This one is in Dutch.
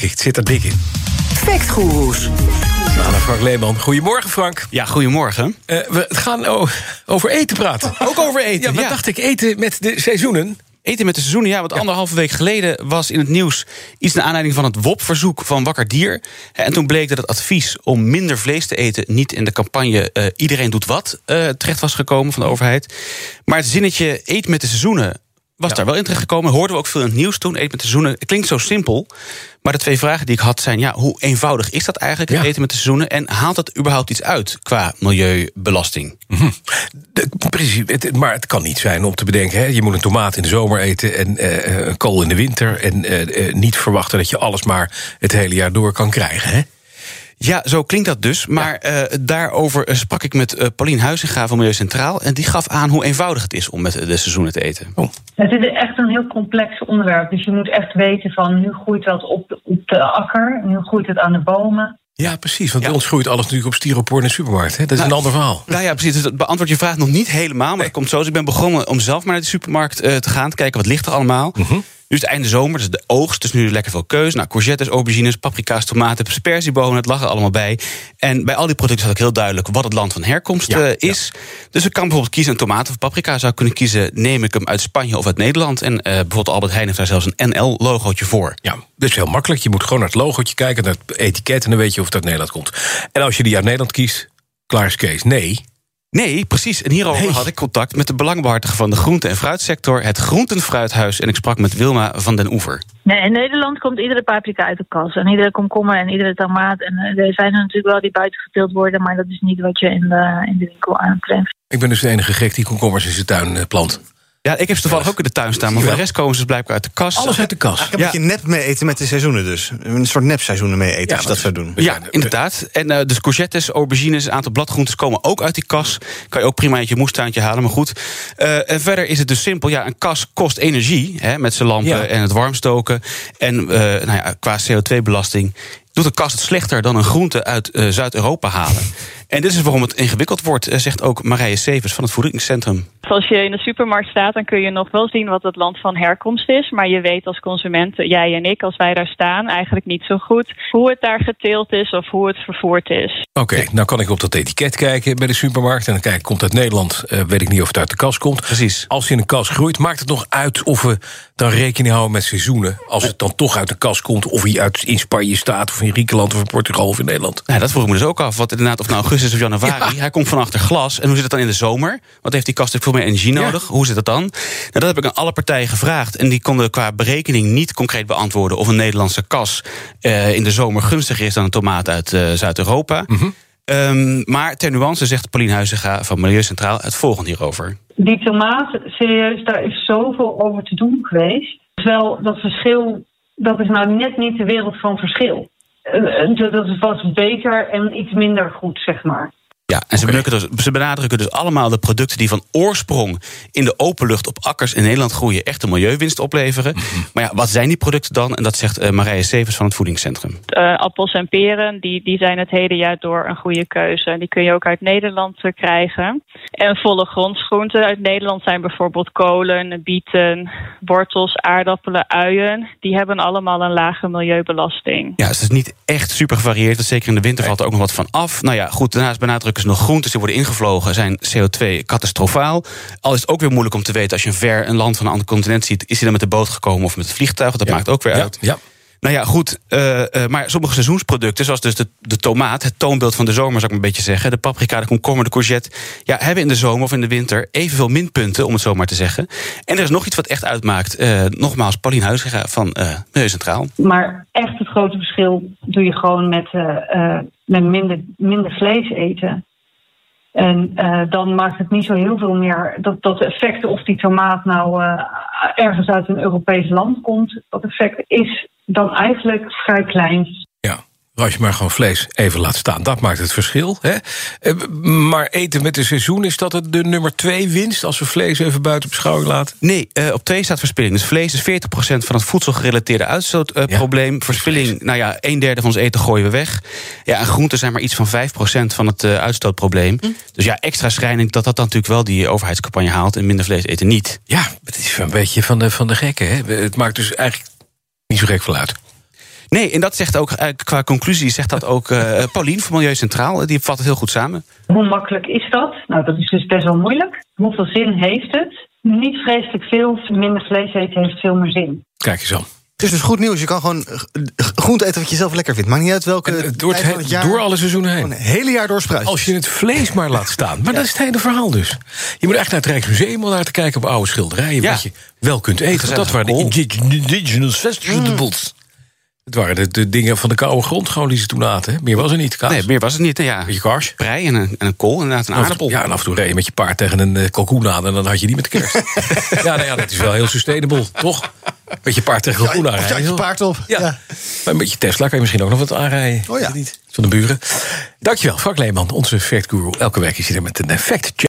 Het zit er dik in. Factgoeroes. Nou, Frank Leeman. Goedemorgen, Frank. Ja, goedemorgen. Uh, we gaan over eten praten. Ook over eten, ja. Wat dacht ik? Eten met de seizoenen? Eten met de seizoenen, ja. Want ja. anderhalve week geleden was in het nieuws... iets naar aanleiding van het WOP-verzoek van Wakker Dier. En toen bleek dat het advies om minder vlees te eten... niet in de campagne uh, Iedereen doet wat uh, terecht was gekomen van de overheid. Maar het zinnetje eet met de seizoenen was ja. daar wel in terecht gekomen. Hoorden we ook veel in het nieuws toen. Eten met de seizoenen. Het klinkt zo simpel. Maar de twee vragen die ik had zijn: ja, hoe eenvoudig is dat eigenlijk, ja. eten met de seizoenen? En haalt dat überhaupt iets uit qua milieubelasting? De, precies, het, maar het kan niet zijn om te bedenken: hè, je moet een tomaat in de zomer eten en uh, een kool in de winter. En uh, niet verwachten dat je alles maar het hele jaar door kan krijgen. Hè? Ja, zo klinkt dat dus. Maar ja. uh, daarover sprak ik met uh, Paulien Huizinga van Milieu Centraal. En die gaf aan hoe eenvoudig het is om met de seizoenen te eten. Oh. Het is echt een heel complex onderwerp. Dus je moet echt weten van nu groeit dat op de, op de akker. Nu groeit het aan de bomen. Ja, precies. Want ja. bij ons groeit alles natuurlijk op styropoor in de supermarkt. Hè? Dat is nou, een ander verhaal. Nou ja, precies. Dus dat beantwoord je vraag nog niet helemaal. Maar nee. het komt zo. Dus ik ben begonnen om zelf maar naar de supermarkt uh, te gaan. Te kijken wat ligt er allemaal. Mm -hmm. Nu is het einde zomer, dus de oogst. Dus nu lekker veel keuze. Nou, courgettes, aubergines, paprika's, tomaten, sperziebonen. Het lag er allemaal bij. En bij al die producten had ik heel duidelijk wat het land van herkomst ja, uh, is. Ja. Dus ik kan bijvoorbeeld kiezen een tomaat of paprika. Zou ik kunnen kiezen, neem ik hem uit Spanje of uit Nederland. En uh, bijvoorbeeld Albert Heijn heeft daar zelfs een NL-logootje voor. Ja, dat is heel makkelijk. Je moet gewoon naar het logootje kijken, naar het etiket... en dan weet je of het uit Nederland komt. En als je die uit Nederland kiest, klaar is Kees. Nee, Nee, precies. En hierover nee. had ik contact met de belangbehartiger van de groente- en fruitsector, het Groentenfruithuis. En ik sprak met Wilma van den Oever. Nee, in Nederland komt iedere paprika uit de kas. En iedere komkommer en iedere tomaat. En er zijn er natuurlijk wel die buiten geteeld worden, maar dat is niet wat je in de, in de winkel aantreft. Ik ben dus de enige gek die komkommers in zijn tuin plant. Ja, ik heb ze toevallig ook in de tuin staan. Maar voor de rest komen ze dus blijkbaar uit de kas. Alles uit de kas. Ik heb ja. een beetje nep mee eten met de seizoenen dus. Een soort nepseizoenen mee eten, ja, als je dat zou doen. Ja, inderdaad. En uh, dus courgettes, aubergines, een aantal bladgroentes komen ook uit die kas. Kan je ook prima uit je moestuintje halen, maar goed. Uh, en verder is het dus simpel. Ja, een kas kost energie, hè, met zijn lampen ja. en het warmstoken. En uh, nou ja, qua CO2-belasting doet een kas het slechter dan een groente uit uh, Zuid-Europa halen. En dit is waarom het ingewikkeld wordt, zegt ook Marije Severs van het Voedingscentrum. Als je in de supermarkt staat, dan kun je nog wel zien wat het land van herkomst is. Maar je weet als consument, jij en ik, als wij daar staan, eigenlijk niet zo goed hoe het daar geteeld is of hoe het vervoerd is. Oké, okay, nou kan ik op dat etiket kijken bij de supermarkt. En dan kijk, komt het uit Nederland, uh, weet ik niet of het uit de kas komt. Precies. Als je in een kas groeit, maakt het nog uit of we dan rekening houden met seizoenen. Als het dan toch uit de kas komt, of hij uit in Spanje staat, of in Griekenland, of in Portugal, of in Nederland. Ja, dat vroeg ik me dus ook af. Wat inderdaad, of nou augustus of januari, ja. hij komt van achter glas. En hoe zit het dan in de zomer? Wat heeft die kast natuurlijk veel meer energie nodig? Ja. Hoe zit dat dan? Nou, dat heb ik aan alle partijen gevraagd. En die konden qua berekening niet concreet beantwoorden of een Nederlandse kas uh, in de zomer gunstiger is dan een tomaat uit uh, Zuid-Europa. Mm -hmm. um, maar ter nuance zegt Paulien Huizinga van Milieucentraal het volgende hierover. Die tomaat, serieus, daar is zoveel over te doen geweest. Terwijl dat verschil, dat is nou net niet de wereld van verschil. Uh, dat was beter en iets minder goed, zeg maar. Ja, en ze, okay. dus, ze, benadrukken dus allemaal de producten die van oorsprong in de open lucht op akkers in Nederland groeien, echt een milieuwinst opleveren. Mm -hmm. Maar ja, wat zijn die producten dan? En dat zegt uh, Marije Severs van het Voedingscentrum. Uh, appels en peren, die, die zijn het hele jaar door een goede keuze. Die kun je ook uit Nederland uh, krijgen. En volle grondsgroenten uit Nederland zijn bijvoorbeeld kolen, bieten, wortels, aardappelen, uien. Die hebben allemaal een lage milieubelasting. Ja, dus het is niet echt super gevarieerd. Zeker in de winter valt er ook nog wat van af. Nou ja, goed, daarnaast benadrukken ze nog groentes die worden ingevlogen, zijn CO2 catastrofaal. Al is het ook weer moeilijk om te weten als je een ver een land van een ander continent ziet, is hij dan met de boot gekomen of met het vliegtuig? Dat ja. maakt ook weer ja. uit. Ja. Nou ja, goed. Uh, uh, maar sommige seizoensproducten, zoals dus de, de tomaat, het toonbeeld van de zomer, zou ik maar een beetje zeggen. De paprika, de komkommer, de courgette. Ja, hebben in de zomer of in de winter evenveel minpunten, om het zo maar te zeggen. En er is nog iets wat echt uitmaakt. Uh, nogmaals, Paulien Huizinga van Milieu Centraal. Maar echt het grote verschil doe je gewoon met, met minder, minder vlees eten. En uh, dan maakt het niet zo heel veel meer dat, dat effect of die tomaat nou uh, ergens uit een Europees land komt. Dat effect is dan eigenlijk vrij klein. Als je maar gewoon vlees even laat staan, dat maakt het verschil. Hè? Eh, Maar eten met een seizoen, is dat het de nummer twee winst... als we vlees even buiten beschouwing laten? Nee, eh, op twee staat verspilling. Dus vlees is 40% van het voedselgerelateerde uitstootprobleem. Verspilling, nou ja, een derde van ons eten gooien we weg. Ja, en groenten zijn maar iets van 5% van het eh, uitstootprobleem. Dus ja, extra schrijnend dat dat dan natuurlijk wel die overheidscampagne haalt... en minder vlees eten niet. Ja, het is een beetje van de, van de gekken. Hè? Het maakt dus eigenlijk niet zo gek veel uit. Nee, en dat zegt ook, eh, qua conclusie zegt dat ook eh Paulien van Milieu Centraal. Die vat het heel goed samen. Hoe makkelijk is dat? Nou, dat is dus best wel moeilijk. Hoeveel zin heeft het? Niet vreselijk veel. Minder vlees eten heeft veel meer zin. Kijk eens aan. Het is dus goed nieuws. Je kan gewoon eh, groente eten wat je zelf lekker vindt. Maakt niet uit welke En, door, het tijd van he- het jaar. door alle seizoenen heen. Gewoon een hele jaar door spruit. Als je het vlees maar laat staan. Maar dat is het hele verhaal dus. Je moet echt naar het Rijksmuseum om daar te kijken op oude schilderijen. Ja. Wat je wel kunt eten. Dat waren de indig- indigenous vegetables. Het waren de, de dingen van de koude grond gewoon die ze toen aten. hè. Meer was er niet. Kaas. Nee, meer was het niet. Ja, Beetje kaars. prei en een, en een kool, inderdaad, een Af aardappel. Ja, en af en toe reed je met je paard tegen een uh, kalkoen aan... en dan had je die met de kerst. ja, nou ja, dat is wel heel sustainable, toch? Met je paard tegen kalkoen je aanrijden. had je paard op. Ja. Ja. Maar een beetje Tesla kan je misschien ook nog wat aanrijden. Oh ja. Niet. Van de buren. Dankjewel, Frank Leeman, onze factguru. Elke week is hij er met een effect check.